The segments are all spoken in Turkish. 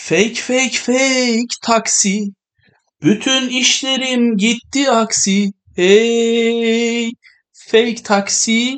Fake fake fake taksi. Bütün işlerim gitti aksi. Hey fake taksi.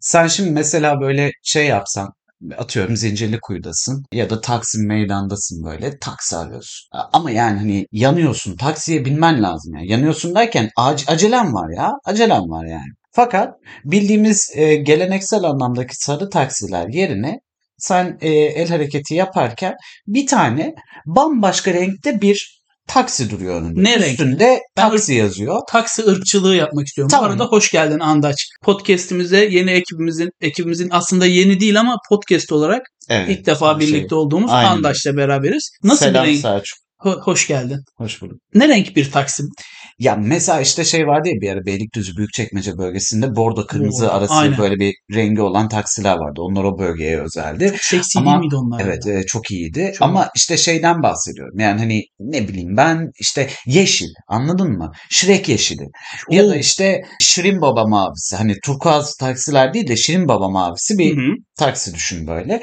Sen şimdi mesela böyle şey yapsan atıyorum Zincirli Kuyu'dasın ya da Taksim Meydan'dasın böyle taksi arıyorsun. Ama yani hani yanıyorsun taksiye binmen lazım yani. Yanıyorsun derken ac- acelem var ya acelem var yani. Fakat bildiğimiz e, geleneksel anlamdaki sarı taksiler yerine sen e, el hareketi yaparken bir tane bambaşka renkte bir taksi duruyor önünde. Ne renk? Üstünde Ben taksi yazıyor. Taksi ırkçılığı yapmak istiyorum. Tamam. Bu arada hoş geldin Andaç. Podcast'imize yeni ekibimizin ekibimizin aslında yeni değil ama podcast olarak Evet. ilk defa şey, birlikte olduğumuz aynen. Andaç'la beraberiz. Nasıl Selam bir renk? Selçuk. Ho- hoş geldin. Hoş bulduk. Ne renk bir taksi? Ya mesela işte şey vardı ya bir ara Beylikdüzü Büyükçekmece bölgesinde bordo kırmızı Bordo, arası aynen. böyle bir rengi olan taksiler vardı. Onlar o bölgeye özeldi. Seksi Ama- değil miydi onlar? Evet e, çok iyiydi Çok. ama işte şeyden bahsediyorum. Yani hani ne bileyim ben işte yeşil anladın mı? Şirek yeşili. Ya da Oo. işte Şirin Baba mavisi. Hani turkuaz taksiler değil de Şirin Baba mavisi bir Hı hı. taksi düşün böyle.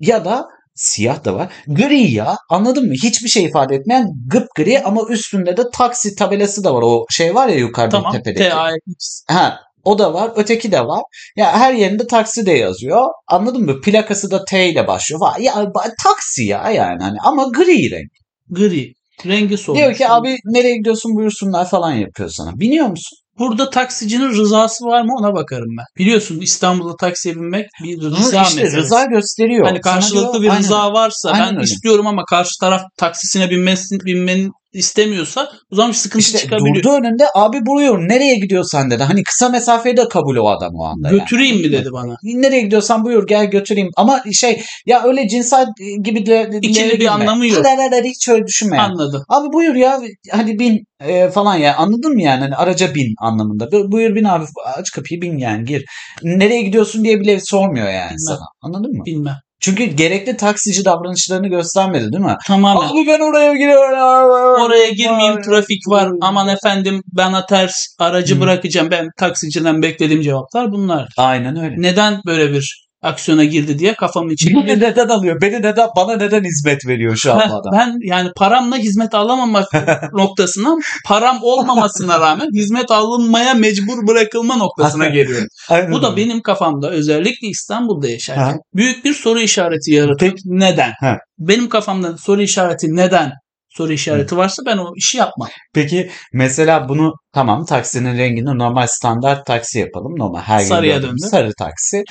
Ya da siyah da var. Gri ya anladın mı? Hiçbir şey ifade etmeyen gri ama üstünde de taksi tabelası da var. O şey var ya yukarıda Tamam. tepedeki. TAX. Ha, o da var. Öteki de var. Ya her yerinde taksi de yazıyor. Anladın mı? Plakası da T ile başlıyor. Vay, Ya taksi ya yani hani ama gri renk. Gri. Rengi solmuş. Diyor ki abi nereye gidiyorsun buyursunlar falan yapıyor sana. Biniyor musun? Burada taksicinin rızası var mı ona bakarım ben. Biliyorsun İstanbul'da taksiye binmek bir rıza işte meselesi. rıza gösteriyor. Hani karşılıklı Sana bir diyor, rıza varsa Aynen ben öyle. istiyorum ama karşı taraf taksisine binmesin, binmeni istemiyorsa o zaman sıkıntı İşte çıkabiliyor. durdu önünde abi buyur nereye gidiyorsan dedi. Hani kısa mesafeyi de kabul o adam o anda. yani. Götüreyim mi dedi bana. Nereye gidiyorsan buyur gel götüreyim. Ama şey ya öyle cinsel gibi de, de- İkili bir anlamı yok. Hayır, hiç öyle düşünme. yani. Anladım. Abi buyur ya hadi bin e, falan ya anladın mı yani hani araca bin anlamında. Bu- Buyur bin abi aç kapıyı bin yani gir. Nereye gidiyorsun diye bile sormuyor yani Bilmem. sana anladın mı? Bilmem. Çünkü gerekli taksici davranışlarını göstermedi değil mi? Tamamen. Abi ben oraya giriyorum. Oraya girmeyeyim trafik var. Aman efendim bana ters aracı Hı. bırakacağım. Ben taksiciden beklediğim cevaplar bunlar. Aynen öyle. Neden böyle bir aksiyona girdi diye kafamın içinde Beni neden alıyor? Beni neden bana neden hizmet veriyor şu an adam? ben yani paramla hizmet alamamak noktasına param olmamasına rağmen hizmet alınmaya mecbur bırakılma noktasına geliyorum. Aynen Bu da benim kafamda özellikle İstanbul'da yaşarken Ha. büyük bir soru işareti yaratıyor. Peki. Neden? Ha. Benim kafamda soru işareti neden soru işareti varsa ben o işi yapmam. Peki mesela bunu tamam taksinin rengini normal standart taksi yapalım. Normal her gün Sarıya gördüğümüz döndü. sarı taksi.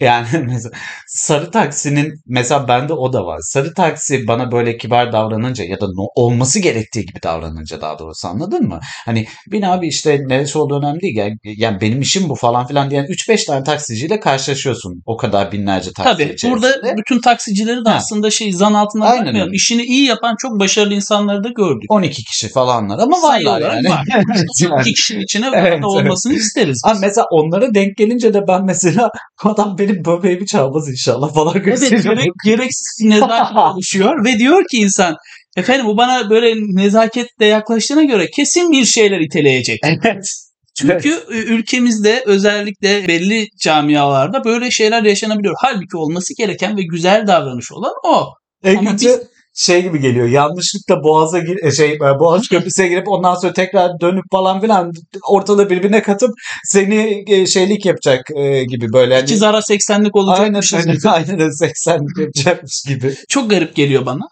Yani mesela sarı taksinin mesela bende o da var. Sarı taksi bana böyle kibar davranınca ya da no- olması gerektiği gibi davranınca daha doğrusu anladın mı? Hani bin abi işte neresi olduğu önemli değil. Yani, yani benim işim bu falan filan diyen 3-5 tane taksiciyle karşılaşıyorsun. O kadar binlerce taksi Tabii içerisinde. burada bütün taksicileri de Ha. aslında şey zan altına bırakmayalım. İşini iyi yapan çok başarılı insanları da gördük. 12 kişi falanlar ama varlar yani. var. Evet, yani. İki kişinin içine Evet, evet. olmasını isteriz. Abi mesela onlara denk gelince de ben mesela adam benim böbreğimi çalmaz inşallah falan Evet gerek, gereksiz nezaket oluşuyor ve diyor ki insan efendim bu bana böyle nezaketle yaklaştığına göre kesin bir şeyler iteleyecek. Evet. Çünkü ü- ülkemizde özellikle belli camialarda böyle şeyler yaşanabiliyor. Halbuki olması gereken ve güzel davranış olan o. En Ama kötü şey gibi geliyor. Yanlışlıkla boğaza gir e, şey e, boğaz köprüsüne girip ondan sonra tekrar dönüp falan filan ortada birbirine katıp seni e, şeylik yapacak e, gibi böyle. Hani, İki zara 80'lik aynen olacakmışız aynen, gibi. aynen öyle 80 yapacakmış gibi. Çok garip geliyor bana.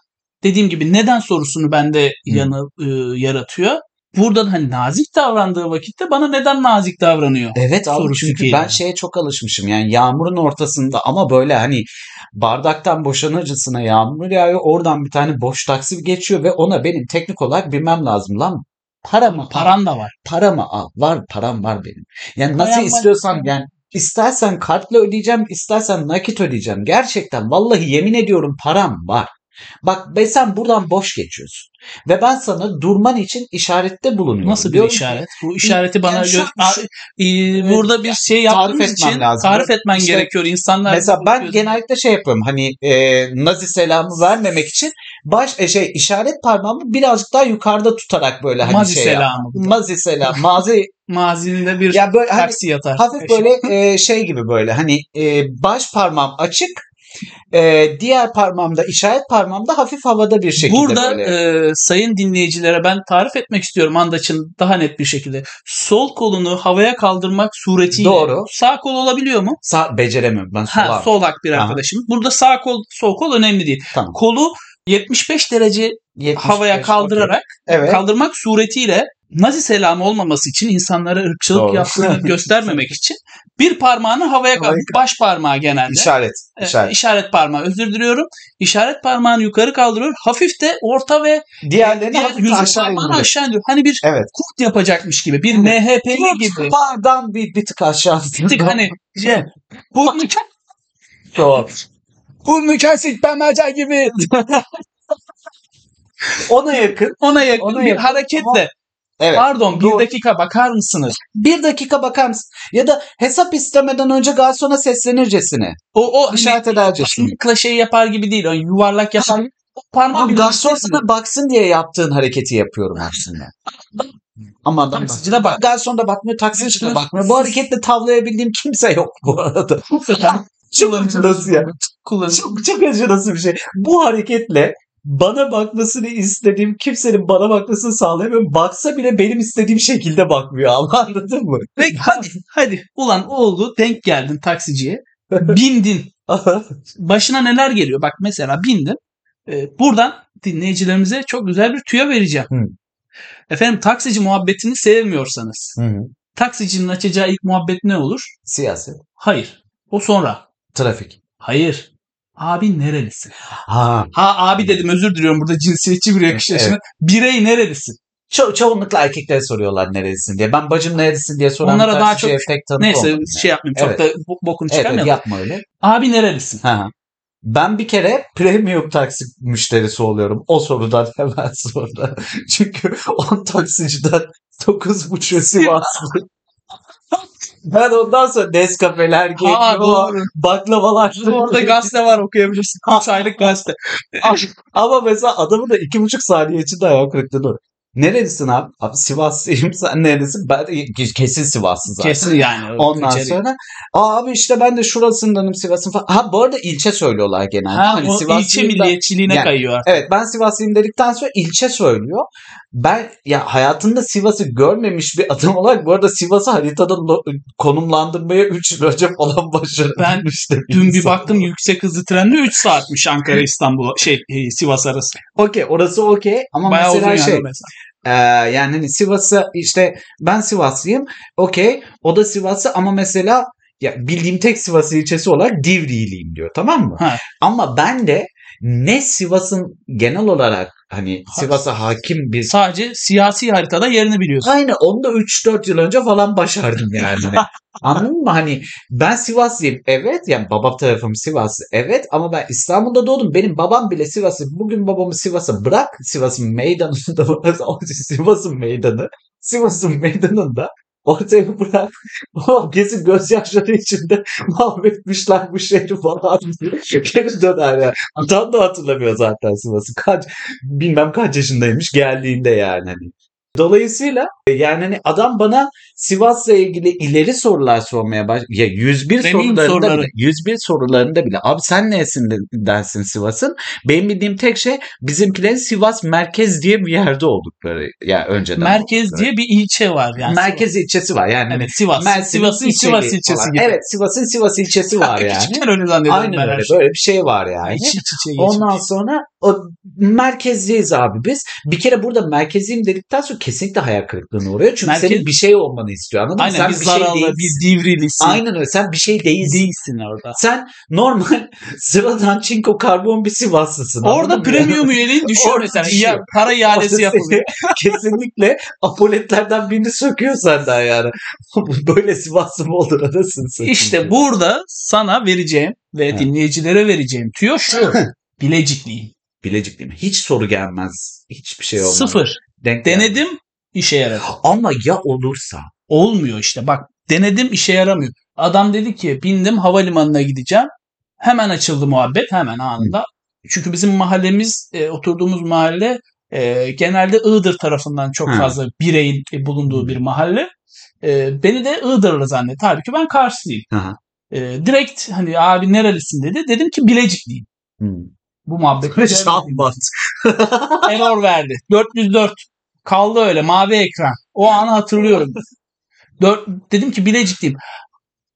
Dediğim gibi neden sorusunu bende yanı ı, yaratıyor. Burada da hani nazik davrandığı vakitte bana neden nazik davranıyor? Evet abi çünkü geliyor. ben şeye çok alışmışım yani yağmurun ortasında ama böyle hani bardaktan boşanırcasına yağmur yağıyor oradan bir tane boş taksi geçiyor ve ona benim teknik olarak bilmem lazım lan paramı param Paran da var. paramı al var param var benim yani nasıl Param var. istiyorsan yani istersen kartla ödeyeceğim istersen nakit ödeyeceğim gerçekten vallahi yemin ediyorum param var Bak ve sen buradan boş geçiyorsun. Ve ben sana durman için işarette bulunuyorum. Nasıl bir Diyorum ki, işaret? Bu işareti bana Yani şu- A- e, burada bir şey yaptığımız etmem için lazım. tarif etmen İşte gerekiyor. İnsanlar Mesela ben bakıyor. genellikle şey yapıyorum hani e, nazi selamı vermemek için baş e, şey işaret parmağımı birazcık daha yukarıda tutarak böyle hani Mazi şey selamı. Mazi selam. Mazi mazinde bir ya böyle hani taksi yatar. hafif böyle e, şey gibi böyle hani e, baş parmağım açık Ee, diğer parmağımda işaret parmağımda hafif havada bir şekilde Burada böyle. e, sayın dinleyicilere ben tarif etmek istiyorum Andaç'ın daha net bir şekilde. Sol kolunu havaya kaldırmak suretiyle Doğru. sağ kol olabiliyor mu? Sağ beceremiyorum ben Ha, sola. solak bir Aha. arkadaşımız. Burada sağ kol sol kol önemli değil. Tamam. Kolu 75 derece 75, havaya kaldırarak Evet. kaldırmak suretiyle Nazi selamı olmaması için insanlara ırkçılık Doğru. yaptığını göstermemek için bir parmağını havaya kaldır. Havaya Baş parmağı genelde. İşaret. E, işaret. işaret parmağı özür diliyorum. İşaret parmağını yukarı kaldırıyor. Hafif de orta ve Diğerlerini diğer hafif aşağı indiriyor. aşağı indiriyor. Hani bir Evet. kurt yapacakmış gibi. Bir. MHP'li gibi. Pardon bir, bir tık aşağı. Bir tık hani şey, bu Doğru. Burnu kesik pemece gibi. Ona yakın. Ona yakın Ona bir yakın hareketle. Evet. Pardon bir Doğru. dakika bakar mısınız? Bir dakika bakar mısın? Ya da hesap istemeden önce garsona seslenircesine. O o İşaret edercesine. şey yapar gibi değil. O yuvarlak yapar gibi. O parmak garson sana baksın diye yaptığın hareketi yapıyorum aslında. Ama adam Taksici de bak. Garson da bakmıyor, taksici de Sus. bakmıyor. Bu hareketle tavlayabildiğim kimse yok bu arada. Çok acınası ya. Kullanıcı. Çok, çok acınası bir şey. Bu hareketle bana bakmasını istediğim kimsenin bana bakmasını sağlayamıyorum. Baksa bile benim istediğim şekilde bakmıyor. Ama anladın mı? Peki hadi hadi. Ulan oldu denk geldin taksiciye. Bindin. Başına neler geliyor? Bak mesela bindin. Ee, buradan dinleyicilerimize çok güzel bir tüyo vereceğim. Hı. Efendim taksici muhabbetini sevmiyorsanız Hı hı. taksicinin açacağı ilk muhabbet ne olur? Siyaset, Hayır. O sonra. Trafik. Hayır. Abi nerelisin? Ha. Ha abi dedim özür diliyorum burada cinsiyetçi bir yakışlaşma. Birey nerelisin? Ço- çoğunlukla erkeklere soruyorlar nerelisin diye. Ben bacım nerelisin diye soran Onlara daha çok- pek tanık Neyse olmadım şey yapmayayım çok Evet. da bo- bokunu Evet, evet, çıkarmayalım. yapma öyle. Abi nerelisin? Ha. Ben bir kere premium taksi müşterisi oluyorum. O sorudan hemen sonra. Çünkü 10 taksiciden 9.5'ü Sivaslı. Ben ondan sonra Nescafeler, Ha doğru. baklavalar. Orada gazete var okuyabilirsin. 3 aylık gazete. Ama mesela adamı da iki buçuk saniye içinde ayağı kırıklığını. Nerelisin abi? Abi Sivaslıyım. Sen nerelisin? Ben de kesin Sivaslı zaten. Kesin yani. Ondan içerik. sonra Aa, abi işte ben de şurasındanım Sivas'ın falan. Ha bu arada ilçe söylüyorlar genelde. Ha, Hani o ilçe milliyetçiliğine Yani, kayıyor artık. Evet ben Sivaslıyım dedikten sonra ilçe söylüyor. Ben ya hayatında Sivas'ı görmemiş bir adam olarak bu arada Sivas'ı haritada konumlandırmaya 3 yıl önce falan başarabilmiş de Dün bir insan. baktım yüksek hızlı trenle 3 saatmiş Ankara İstanbul şey e, Sivas arası. Okey orası okey ama Bayağı mesela şey mesela. Ee, yani hani Sivas'a işte ben Sivaslıyım. Okey. O da Sivaslı ama mesela ya bildiğim tek Sivas ilçesi olarak Divriğiliyim diyor. Tamam mı? Ha. Ama ben de ne Sivas'ın genel olarak hani Ha. Sivas'a hakim bir Sadece siyasi haritada yerini biliyorsun. Aynen onu da 3-4 yıl önce falan başardım yani. Anladın mı? Hani ben Sivaslıyım. Evet yani babam tarafım Sivaslı. Evet ama ben İstanbul'da doğdum. Benim babam bile Sivaslı. Bugün babamı Sivas'a bırak. Sivas'ın meydanında Sivas'ın meydanı. Sivas'ın meydanında ortaya bırak. O kesin gözyaşları içinde mahvetmişler bu şehri falan diye. Geri döner ya. Adam da hatırlamıyor zaten Sivas'ı. Kaç, bilmem kaç yaşındaymış geldiğinde yani. Hani. Dolayısıyla e, yani hani adam bana Sivas'la ilgili ileri sorular sormaya baş ya 101 Deneyim sorularında soruları. bile 101 sorularında bile abi sen nesin de- dersin Sivas'ın? Benim bildiğim tek şey bizimkilerin Sivas merkez diye bir yerde oldukları ya önceden. Merkez oldukları. diye bir ilçe var yani. merkez ilçesi var yani. Evet Sivas. Mersin'in Sivas'ın Sivas ilçesi falan. gibi. Evet Sivas'ın Sivas ilçesi var yani. Küçükken öyle zannediyorum Aynen ben öyle şeyi. böyle bir şey var yani. İç iç içe. Ondan sonra o merkezdeyiz abi biz. Bir kere burada merkeziyim dedikten sonra kesinlikle hayal kırıklığına uğruyor. Çünkü Merkez- senin bir şey olmanı istiyor anladın mı? Aynen Sen biz bir şey zararlı, değilsin. biz divrilisin. Aynen öyle. Sen bir şey değilsin. Değilsin orada. Sen normal sıradan çinko karbon bir Sivaslısın. Orada mı? premium üyeliğin düşüyor mesela. düşüyor. Para iadesi Orada yapılıyor. Kesinlikle apoletlerden birini söküyor senden yani. Böyle Sivaslı mı olur anasını satayım. İşte burada sana vereceğim ve Ha. dinleyicilere vereceğim tüyo şu. Bilecikliyim. Bilecik değil mi? Hiç soru gelmez. Hiçbir şey olmaz. Sıfır. Denk gelmez. Denedim işe yaradı. Ama ya olursa? Olmuyor işte bak denedim işe yaramıyor. Adam dedi ki bindim havalimanına gideceğim. Hemen açıldı muhabbet hemen anında. Çünkü bizim mahallemiz e, oturduğumuz mahalle e, genelde Iğdır tarafından çok Hı. fazla bireyin e, bulunduğu bir mahalle. E, beni de Iğdırlı zannetti. Halbuki ben Karslıyım. Aha. E, direkt hani abi nerelisin dedi. Dedim ki Bilecikliyim. Hmm. Bu muhabbet. Şahmat. Error verdi. 404. Kaldı öyle mavi ekran. O anı hatırlıyorum. Dört, dedim ki Bilecikliyim.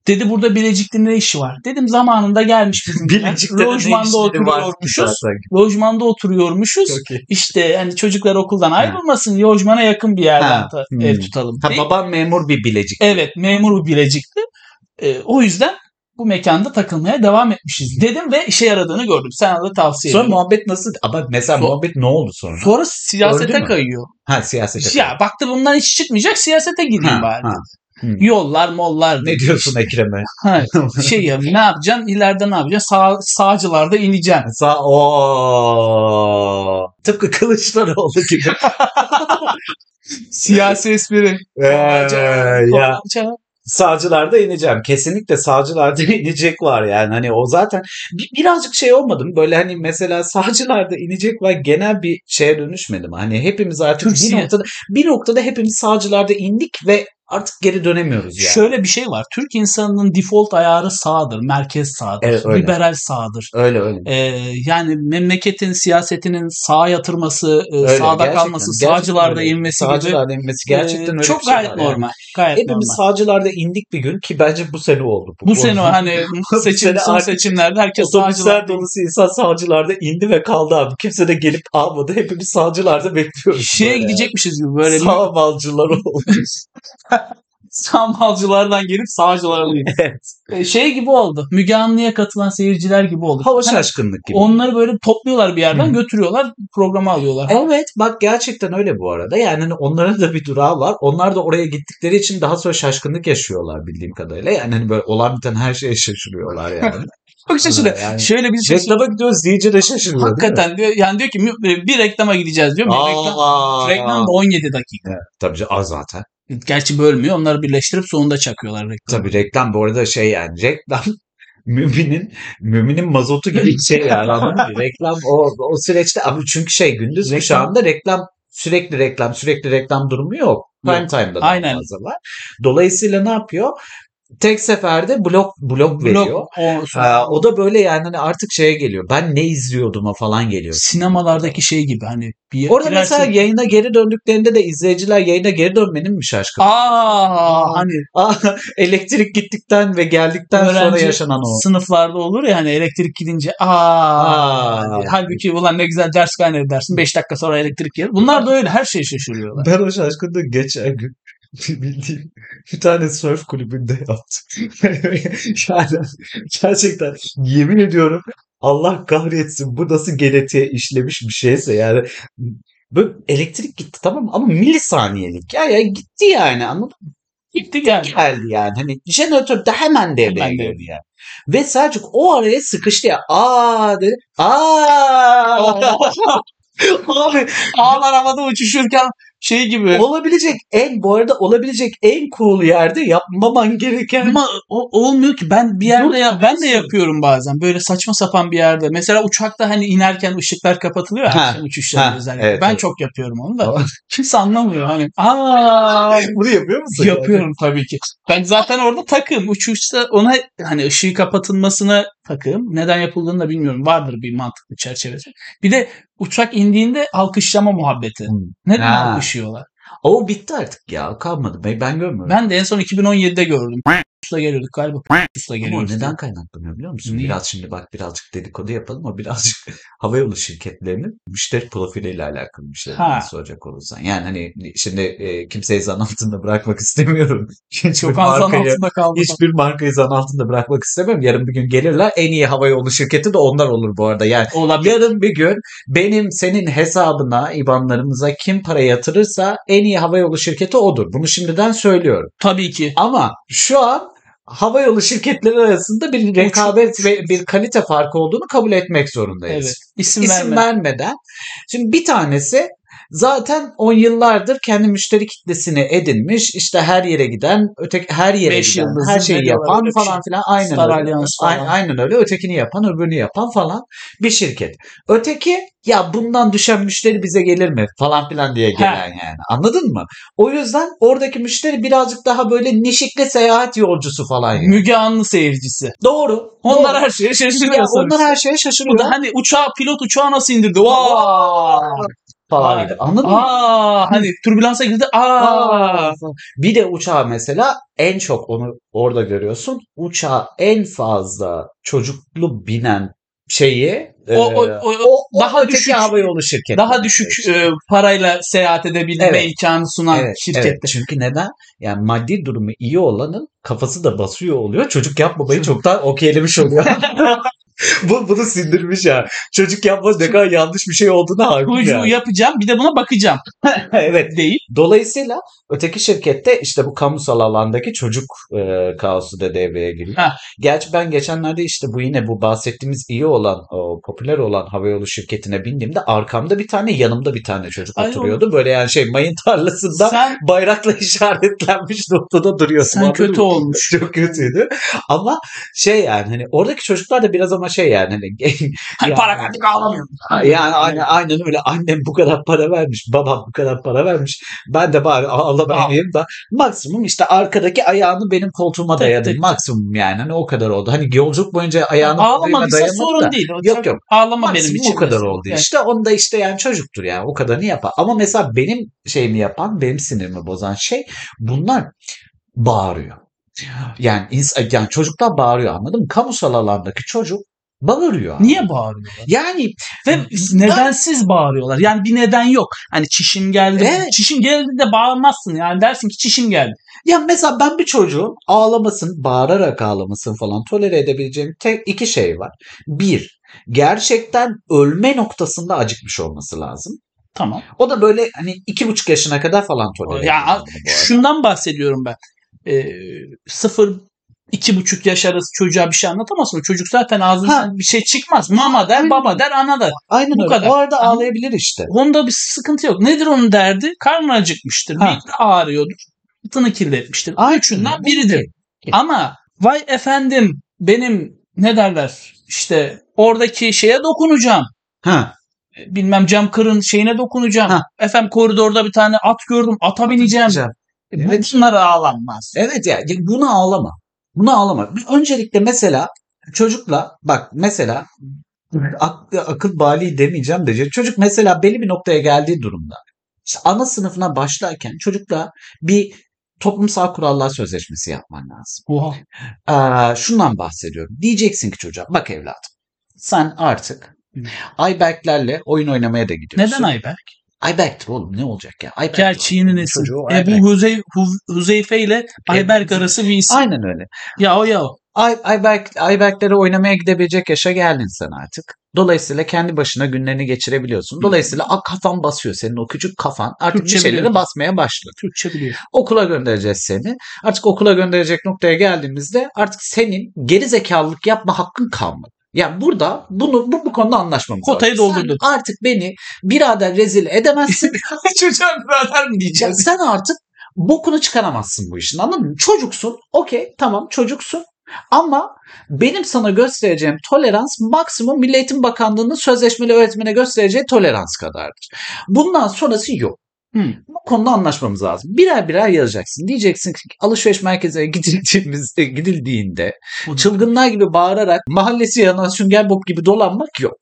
Dedi burada Bilecik'te ne işi var? Dedim zamanında gelmiş bizim. Bilecik'te Lojmanda oturuyormuşuz. Lojmanda oturuyormuşuz. İşte hani çocuklar okuldan ayrılmasın. Lojmana yakın bir yerden Ha, ta- hmm. ev tutalım. Ha, babam memur bir bilecik. Evet memur bir Bilecik'ti. Ee, o yüzden bu mekanda takılmaya devam etmişiz dedim ve işe yaradığını gördüm. Sana da tavsiye Sonra ederim. muhabbet nasıl? Ama mesela Sonra- muhabbet ne oldu sonra? Sonra siyasete kayıyor. Ha siyasete. Ya baktı bundan hiç çıkmayacak siyasete gireyim Ha, bari. ha. Hı. Yollar mollar. Ne diyorsun Ekrem'e? Ha, şey ya ne yapacaksın? İleride ne yapacaksın? Sağ, sağcılarda ineceksin. Sa o tıpkı Kılıçdaroğlu gibi. Siyasi espri. Ee, ya. Sağcılarda ineceğim. Kesinlikle sağcılarda inecek var yani. Hani o zaten bir, birazcık şey olmadı mı? Böyle hani mesela sağcılarda inecek var genel bir şeye dönüşmedi mi? Hani hepimiz artık bir Türkiye. noktada bir noktada hepimiz sağcılarda indik ve artık geri dönemiyoruz yani. Şöyle bir şey var. Türk insanının default ayarı sağdır. Merkez sağdır. Evet, öyle. liberal sağdır. Öyle öyle. Ee, yani memleketin siyasetinin sağa yatırması, e, Öyle, sağda gerçekten. kalması, Gerçekten sağcılarda öyle. inmesi gibi Sağcılarda inmesi gerçekten e, öyle çok şey gayet var yani. normal. Gayet Hepimiz normal. sağcılarda indik bir gün ki bence bu sene oldu. Bu sene o hani seçim sene son seçimlerde herkes Otobüsler sağcılar dolusu insan sağcılarda indi ve kaldı abi. Kimse de gelip almadı. Hepimiz sağcılarda bekliyoruz. şeye gidecekmişiz gibi böyle Sağ malcılar olmuş. sağmalcılardan gelip sağcılara gidiyor. evet. E, Şey gibi oldu. Müge Anlı'ya katılan seyirciler gibi oldu. Hava Hani şaşkınlık gibi. Onları böyle topluyorlar bir yerden Hı. götürüyorlar programa alıyorlar. Evet bak gerçekten öyle bu arada. Yani hani onların da bir durağı var. Onlar da oraya gittikleri için daha sonra şaşkınlık yaşıyorlar bildiğim kadarıyla. Yani hani böyle olan biten her şeye şaşırıyorlar yani. Çok şaşırıyor. Yani Şöyle bir şey Reklama gidiyoruz deyince de şaşırıyor. Hakikaten diyor yani diyor ki mü- bir reklama gideceğiz diyor. Bir reklam, Aa, reklam da 17 dakika. Tabii canım, az zaten. Gerçi bölmüyor. Onları birleştirip sonunda çakıyorlar reklamı. Tabii reklam bu arada şey yani reklam müminin müminin mazotu gibi bir şey yani anladın mı? Reklam o, o süreçte ama çünkü şey gündüz Reklam- kuşağında reklam sürekli reklam sürekli reklam durumu yok. Prime time'da daha Aynen. fazla var. Dolayısıyla ne yapıyor? Tek seferde blok blok veriyor. Blok, o, Ee, o da böyle yani hani artık şeye geliyor. Ben ne izliyordum'a falan geliyor. sinemalardaki şey gibi hani bir Orada girersin- mesela yayına geri döndüklerinde de izleyiciler yayına geri dönmenin mi şaşkın? Aa hani Aa, elektrik gittikten ve geldikten sonra öğrenci yaşanan o. sınıflarda olur ya hani elektrik gidince aa, Aa. halbuki ulan ne güzel ders kaynadı dersin 5 dakika sonra elektrik gelir. Bunlar da öyle her şeye şaşırıyorlar. Ben o şaşkınlığı geçen gün bildiğim bir tane surf kulübünde yaptım. yani gerçekten yemin ediyorum Allah kahretsin bu nasıl genetiğe işlemiş bir şeyse yani böyle elektrik gitti tamam mı? ama milisaniyelik ya ya gitti yani anladın mı? Gitti geldi. Geldi yani hani jeneratör de hemen devreye Hemen girdi yani. Ve Selçuk o araya sıkıştı ya. Aa dedi. Aa. Abi Ağlar havada uçuşurken şey gibi. olabilecek en bu arada olabilecek en cool yerde yapmaman gereken Ama o, olmuyor ki ben bir yerde Yok, ya, ben de yapıyorum bazen böyle saçma sapan bir yerde. Mesela uçakta hani inerken ışıklar kapatılıyor ya Ha, akşam uçuşlarında ha, özellikle. evet, ben evet. çok yapıyorum onu da. Kimse anlamıyor hani. Aa bunu yapıyor musun? yapıyorum tabii ki. Ben zaten orada takım uçuşta ona hani ışığı kapatılmasına takım. Neden yapıldığını da bilmiyorum. Vardır bir mantıklı çerçevesi. Bir de uçak indiğinde alkışlama muhabbeti. Hmm. Neden Ha. alkışlıyorlar? O bitti artık ya. Kalmadı. Ben, ben görmüyorum. Ben de en son 2017'de gördüm. Usta geliyorduk galiba. Ama geliyoruz. neden kaynaklanıyor biliyor musun? Niye? Biraz şimdi bak birazcık dedikodu yapalım ama birazcık havayolu şirketlerinin müşteri profiliyle alakalı bir şey Ha. soracak olursan. Yani hani şimdi e, kimseyi zan altında bırakmak istemiyorum. Çok az zan altında kaldı. Hiçbir markayı zan altında bırakmak istemem. Yarın bir gün gelirler. En iyi havayolu şirketi de onlar olur bu arada. Yani Olabilir. yarın bir gün benim senin hesabına, IBAN'larımıza kim para yatırırsa en iyi havayolu şirketi odur. Bunu şimdiden söylüyorum. Tabii ki. Ama şu an havayolu şirketleri arasında bir rekabet ve bir kalite farkı olduğunu kabul etmek zorundayız. Evet. İsim, İsim verme. vermeden. Şimdi bir tanesi zaten on yıllardır kendi müşteri kitlesini edinmiş. İşte her yere giden, öteki her yere Beş giden, her şeyi yapan öyle bir falan şey. filan. Aynen Star öyle. Falan. aynen öyle. Ötekini yapan, öbürünü yapan falan bir şirket. Öteki ya bundan düşen müşteri bize gelir mi falan filan diye gelen yani. Anladın mı? O yüzden oradaki müşteri birazcık daha böyle nişikli seyahat yolcusu falan yani. Müge Anlı seyircisi. Doğru. Onlar doğru. her şeye şaşırıyor. ya onlar her şeye Bu şaşırıyor. da hani uçağı pilot uçağı nasıl indirdi? Falan gibi. Anladın mı? Aa, hani türbülansa girdi. Aa. Aa. Bir de uçağa mesela en çok onu orada görüyorsun. Uçağa en fazla çocuklu binen şeyi O- o- e, o- daha öteki düşük- hava yolu şirketi. Daha düşük e, parayla seyahat edebilme Evet. imkanı sunan Evet, şirkette. evet. Çünkü neden? Yani maddi durumu iyi olanın kafası da basıyor oluyor. Çocuk yapmamayı çoktan okeylemiş oluyor. Bu, bunu sindirmiş ya. Çocuk yapma ne kadar yanlış bir şey olduğunu hakim Çocuğu yani. yapacağım bir de buna bakacağım evet. deyip Dolayısıyla öteki şirkette işte bu kamusal alandaki çocuk e, kaosu da devreye giriyor. Heh. Gerçi ben geçenlerde işte bu yine bu bahsettiğimiz iyi olan, o popüler olan havayolu şirketine bindiğimde arkamda bir tane yanımda bir tane çocuk Ay, oturuyordu. Böyle yani şey mayın tarlasında sen bayrakla işaretlenmiş noktada duruyorsun. Sen Anladın kötü mı? olmuş. Çok kötüydü. Ama şey yani hani oradaki çocuklar da biraz ama şey yani hani hani para verdik ağlamıyorum. yani aynen, aynen öyle annem bu kadar para vermiş, babam bu kadar para vermiş. Ben de bari ağlamayayım da maksimum işte arkadaki ayağını benim koltuğuma tek. Maksimum yani hani o kadar oldu. Hani yolculuk boyunca ayağını Ağlamadıysa sorun da. değil. Yok yok. Ağlama benim Maksimum için. o kadar mesela. oldu Yani işte. Onu da işte yani çocuktur yani o kadarını yapar. Ama mesela benim şeyimi yapan, benim sinirimi bozan şey bunlar bağırıyor. Yani, ins- yani çocuklar bağırıyor anladın mı? Kamusal alandaki çocuk bağırıyor. Niye bağırıyorlar? Yani Ve nedensiz bağırıyorlar. Yani bir neden yok. Hani çişim geldi. Evet. Çişim geldi de bağırmazsın. Yani dersin ki çişim geldi. Ya mesela ben bir çocuğun ağlamasın, bağırarak ağlamasın falan tolere edebileceğim tek iki şey var. Bir, gerçekten ölme noktasında acıkmış olması lazım. Tamam. O da böyle hani iki buçuk yaşına kadar falan tolere Ya. Şundan bahsediyorum ben. Ee, sıfır iki buçuk yaş arası çocuğa bir şey anlatamazsın. Çocuk zaten ağzından bir şey çıkmaz. Mama der, Aynen. baba der, ana der. Aynen bu öyle. kadar. O arada ağlayabilir işte. Onda bir sıkıntı yok. Nedir onun derdi? Karnı acıkmıştır. Ha. Bir ağrıyordur. Tını kirletmiştir. Aynen. Üçünden biridir. Ama vay efendim benim ne derler işte oradaki şeye dokunacağım. Ha. Bilmem cam kırın şeyine dokunacağım. Ha. Efendim koridorda bir tane at gördüm. Ata bineceğim. E, Evet. Bunlara ağlanmaz. Evet ya ya bunu ağlama. Bunu ağlama. Öncelikle mesela çocukla bak mesela aklı, akıl bali demeyeceğim de çocuk mesela belli bir noktaya geldiği durumda işte ana sınıfına başlarken çocukla bir toplumsal kurallar sözleşmesi yapman lazım. Oha. Aa, şundan bahsediyorum. Diyeceksin ki çocuğa bak evladım sen artık. Ayberklerle oyun oynamaya da gidiyorsun. Neden Ayberk? Ayberk'tir oğlum ne olacak ya? Ayberk. Çocuğu Ayberk. Ebu Huzey, Hu- Huzeyfe ile Ayberk arası bir isim. Aynen öyle. Ya o ya o. Ay, Ayberk, Ayberklere oynamaya gidebilecek yaşa geldin sen artık. Dolayısıyla kendi başına günlerini geçirebiliyorsun. Dolayısıyla a, kafan basıyor senin o küçük kafan. Artık Türkçe bir şeyleri biliyorum. basmaya başladı. Türkçe biliyor. Okula göndereceğiz seni. Artık okula gönderecek noktaya geldiğimizde artık senin geri zekalılık yapma hakkın kalmadı. Yani burada bunu bu, bu konuda anlaşmamız Kotayı. Sen artık beni birader rezil edemezsin. Çocuğa birader mi diyeceğiz? sen artık bokunu çıkaramazsın bu işin anladın mı? Çocuksun. Okey tamam çocuksun. Ama benim sana göstereceğim tolerans maksimum Milli Eğitim Bakanlığı'nın sözleşmeli öğretmene göstereceği tolerans kadardır. Bundan sonrası yok. Hı. Bu konuda anlaşmamız lazım. Birer birer yazacaksın. Diyeceksin ki alışveriş merkezine gidildiğimizde, gidildiğinde çılgınlar gibi bağırarak mahallesi yanan sünger bob gibi dolanmak yok.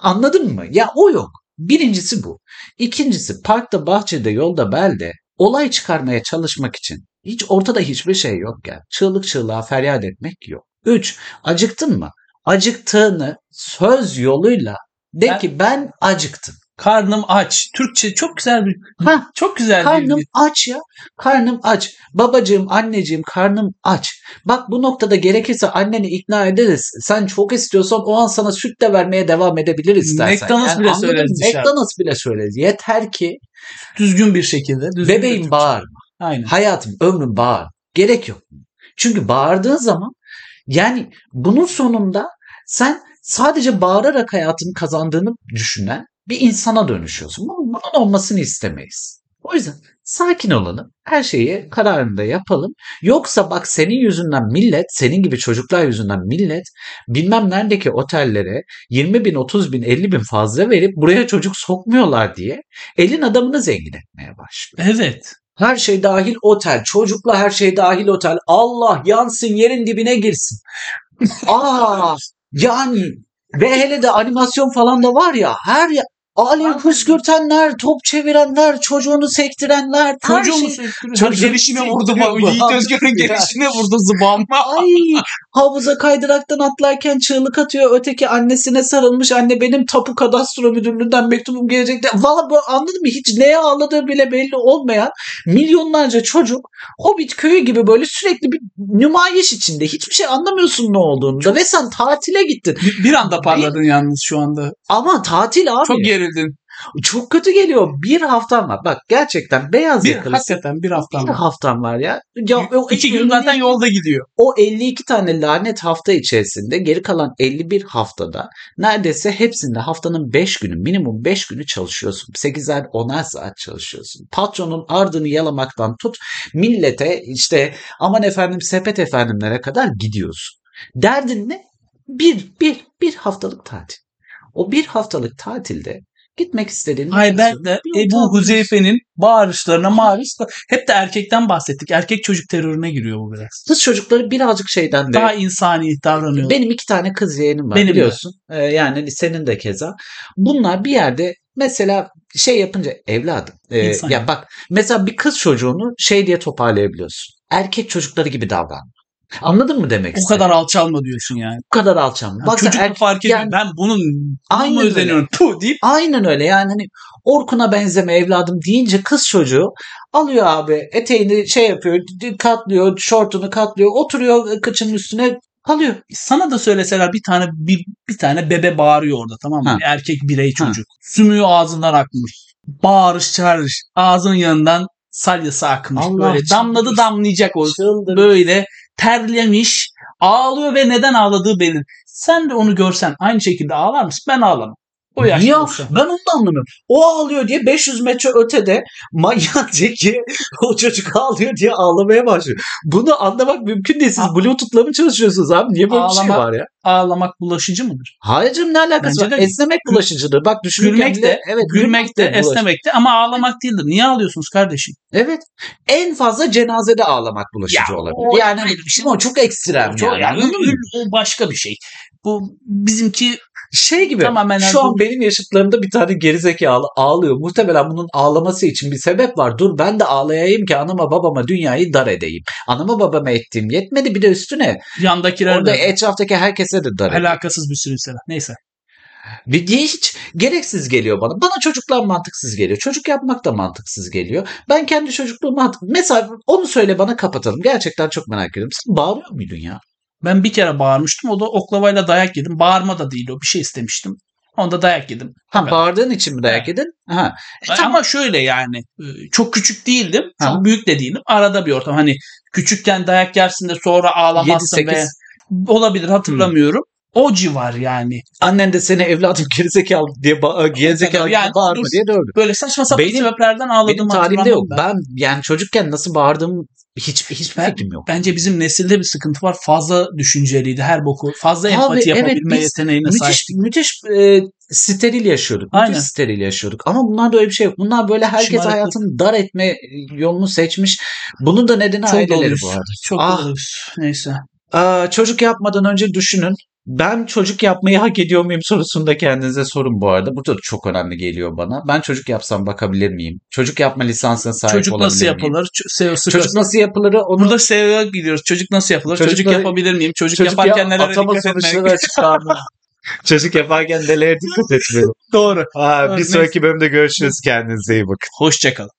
Anladın mı? Ya o yok. Birincisi bu. İkincisi parkta, bahçede, yolda, belde olay çıkarmaya çalışmak için hiç ortada hiçbir şey yok ya. Çığlık çığlığa feryat etmek yok. Üç, acıktın mı? Acıktığını söz yoluyla de Ben- ki ben acıktım. Karnım aç. Türkçe çok güzel bir Ha, çok güzel Karnım bir aç ya. Karnım aç. Babacığım, anneciğim karnım aç. Bak bu noktada gerekirse anneni ikna ederiz. Sen çok istiyorsan o an sana süt de vermeye devam edebiliriz istersen. McDonald's bile anladın mı? söyleriz. McDonald's bile söyleriz. Yeter ki düzgün bir şekilde. Düzgün bir bebeğim Türkçe. bağırma. Aynen. Hayatım, ömrüm bağır. Gerek yok. Çünkü bağırdığın zaman yani bunun sonunda sen sadece bağırarak hayatını kazandığını düşünen Bir insana dönüşüyorsun. Bunun, bunun olmasını istemeyiz. O yüzden sakin olalım. Her şeyi kararında yapalım. Yoksa bak senin yüzünden millet, senin gibi çocuklar yüzünden millet bilmem neredeki otellere 20 bin, 30 bin, 50 bin fazla verip buraya çocuk sokmuyorlar diye elin adamını zengin etmeye başlıyor. Evet. Her şey dahil otel. Çocukla her şey dahil otel. Allah yansın yerin dibine girsin. Aa yani ve hele de animasyon falan da var ya her ya alev püskürtenler, top çevirenler, çocuğunu sektirenler, her Çocuğu şey. söktürüyor? Gelişine vurdu bak. bu Yiğit. Özgür'ün Ya. gelişine vurdu zıbam. Ay havuza kaydıraktan atlarken çığlık atıyor. Öteki annesine sarılmış. Anne benim tapu kadastro müdürlüğünden mektubum gelecek. de- Valla bu anladın mı? Hiç neye ağladığı bile belli olmayan milyonlarca çocuk Hobbit köyü gibi böyle sürekli bir nümayiş içinde. Hiçbir şey anlamıyorsun ne olduğunu da. Ve sen tatile gittin. Bir, bir anda parladın yalnız şu anda. Ama tatil abi. Çok Çok, gerildin. kötü geliyor. Bir haftam var. Bak gerçekten beyaz Bir, yakalı. hakikaten bir haftam Bir var. haftam var ya. ya o İki gün zaten yolda gidiyor. o 52 tane lanet hafta içerisinde geri kalan 51 haftada neredeyse hepsinde haftanın 5 günü minimum 5 günü çalışıyorsun. 8'er 10'er saat çalışıyorsun. Patronun ardını yalamaktan tut millete işte aman efendim sepet efendimlere kadar gidiyorsun. Derdin ne? Bir, bir, bir haftalık tatil. O bir haftalık tatilde gitmek istediğin Ayberk de bir Ebu Huzeyfe'nin bağırışlarına maruz hep de erkekten bahsettik. Erkek çocuk terörüne giriyor bu biraz. Kız çocukları birazcık şeyden de Daha insani davranıyor. Benim iki tane kız yeğenim var Benim de. biliyorsun. Ee, yani senin de keza. Bunlar bir yerde mesela şey yapınca evladım. e, İnsan. ya bak mesela bir kız çocuğunu şey diye toparlayabiliyorsun. Erkek çocukları gibi davran. Anladın mı demek o istedim? kadar alçalma diyorsun yani. Bu kadar alçam. Yani Bak çocuk er- fark ediyor. yani- ben bunun Aynen öyle. özeniyorum. Puh deyip Aynen öyle yani hani Orkun'a benzeme evladım deyince kız çocuğu alıyor abi eteğini şey yapıyor katlıyor şortunu katlıyor oturuyor kıçının üstüne kalıyor. sana da söyleseler bir tane bir, bir tane bebe bağırıyor orada tamam mı? Ha. Erkek birey Ha. çocuk. Sümüğü ağzından akmış. Bağırış çağırış. Ağzının yanından salyası akmış. Allah böyle damladı damlayacak o. Çıldır. Böyle terlemiş. Ağlıyor ve neden ağladığı belli. Sen de onu görsen aynı şekilde ağlar mısın? Ben ağlamam. O Niye? Ben onu da anlamıyorum. O ağlıyor diye 500 metre ötede manyak zeki o çocuk ağlıyor diye ağlamaya başlıyor. Bunu anlamak mümkün değil. Siz Aa. Bluetooth'la mı çalışıyorsunuz abi? Niye böyle bir şey var ya? Ağlamak bulaşıcı mıdır? Hayır canım ne alakası Bence var? de- Esnemek bulaşıcıdır. Bak Gülmek bile- de, evet, gülmek de, bulaşıcı. esnemek de ama ağlamak değildir. Niye ağlıyorsunuz kardeşim? Evet. En fazla cenazede ağlamak bulaşıcı Ya, olabilir. o yani ayrı bir şey. o çok ekstrem Çok- yani. yani o başka bir şey. Bu bizimki Şey gibi Tamamen şu an bu- benim yaşıtlarımda bir tane gerizekalı ağlıyor. Muhtemelen bunun ağlaması için bir sebep var. Dur ben de ağlayayım ki anama babama dünyayı dar edeyim. Anama babama ettiğim yetmedi bir de üstüne. yandakiler Orada de etraftaki herkese de dar alakasız bir sürü insan. Neyse. Hiç gereksiz geliyor bana. Bana çocuklar mantıksız geliyor. Çocuk yapmak da mantıksız geliyor. Ben kendi çocukluğumu mantık... Mesela onu söyle bana kapatalım. Gerçekten çok merak ediyorum. Sen bağırıyor muydun ya? Ben bir kere bağırmıştım. O da oklavayla dayak yedim. Bağırma da değil o. Bir şey istemiştim. Onda dayak yedim. Ha Evet. bağırdığın için mi dayak Evet. yedin? Ha. E, tamam. Ama şöyle yani e, çok küçük değildim. Çok Ha. büyük de değilim. Arada bir ortam. Hani küçükken dayak yersin de sonra ağlamazsın 7-8. ve olabilir hatırlamıyorum. O civar yani. Annen de seni evladım gerizekalı diye ba- gerizekalı Yani bağırma dur. diye dövdü. Böyle saçma sapan Benim- sebeplerden ağladığımı Benim tarihimde yok. ben. Ben yani çocukken nasıl bağırdığım hiç hiçbir Ben- fikrim yok. Bence bizim nesilde bir sıkıntı var. Fazla düşünceliydi her boku. Fazla Abi, empati evet, yapabilme biz yeteneğine sahip. Müthiş müthiş e, steril yaşıyorduk. Müthiş Aynen. steril yaşıyorduk. Ama bunlarda öyle bir şey yok. Bunlar böyle herkes Şımarıklık. hayatını dar etme yolunu seçmiş. Bunun da nedeni Çok aileleri doluyuz. bu arada. Çok Ah. doluyuz. Neyse. Aa, çocuk yapmadan önce düşünün. Ben çocuk yapmayı hak ediyor muyum sorusunu da kendinize sorun bu arada. Bu da çok önemli geliyor bana. Ben çocuk yapsam bakabilir miyim? Çocuk yapma lisansına sahip Çocuk olabilir nasıl miyim? yapılır? Ç- sıkı- Çocuk nasıl yapılır? Onu Burada SEO'ya gidiyoruz. Çocuk nasıl yapılır? Çocuk Çocukları- yapabilir miyim? Çocuk, çocuk yaparken ya- nelere dikkat etmek? çocuk yaparken nelere dikkat etmeli? Doğru. Ha, bir Neyse. sonraki bölümde görüşürüz. Kendinize iyi bakın. Hoşçakalın.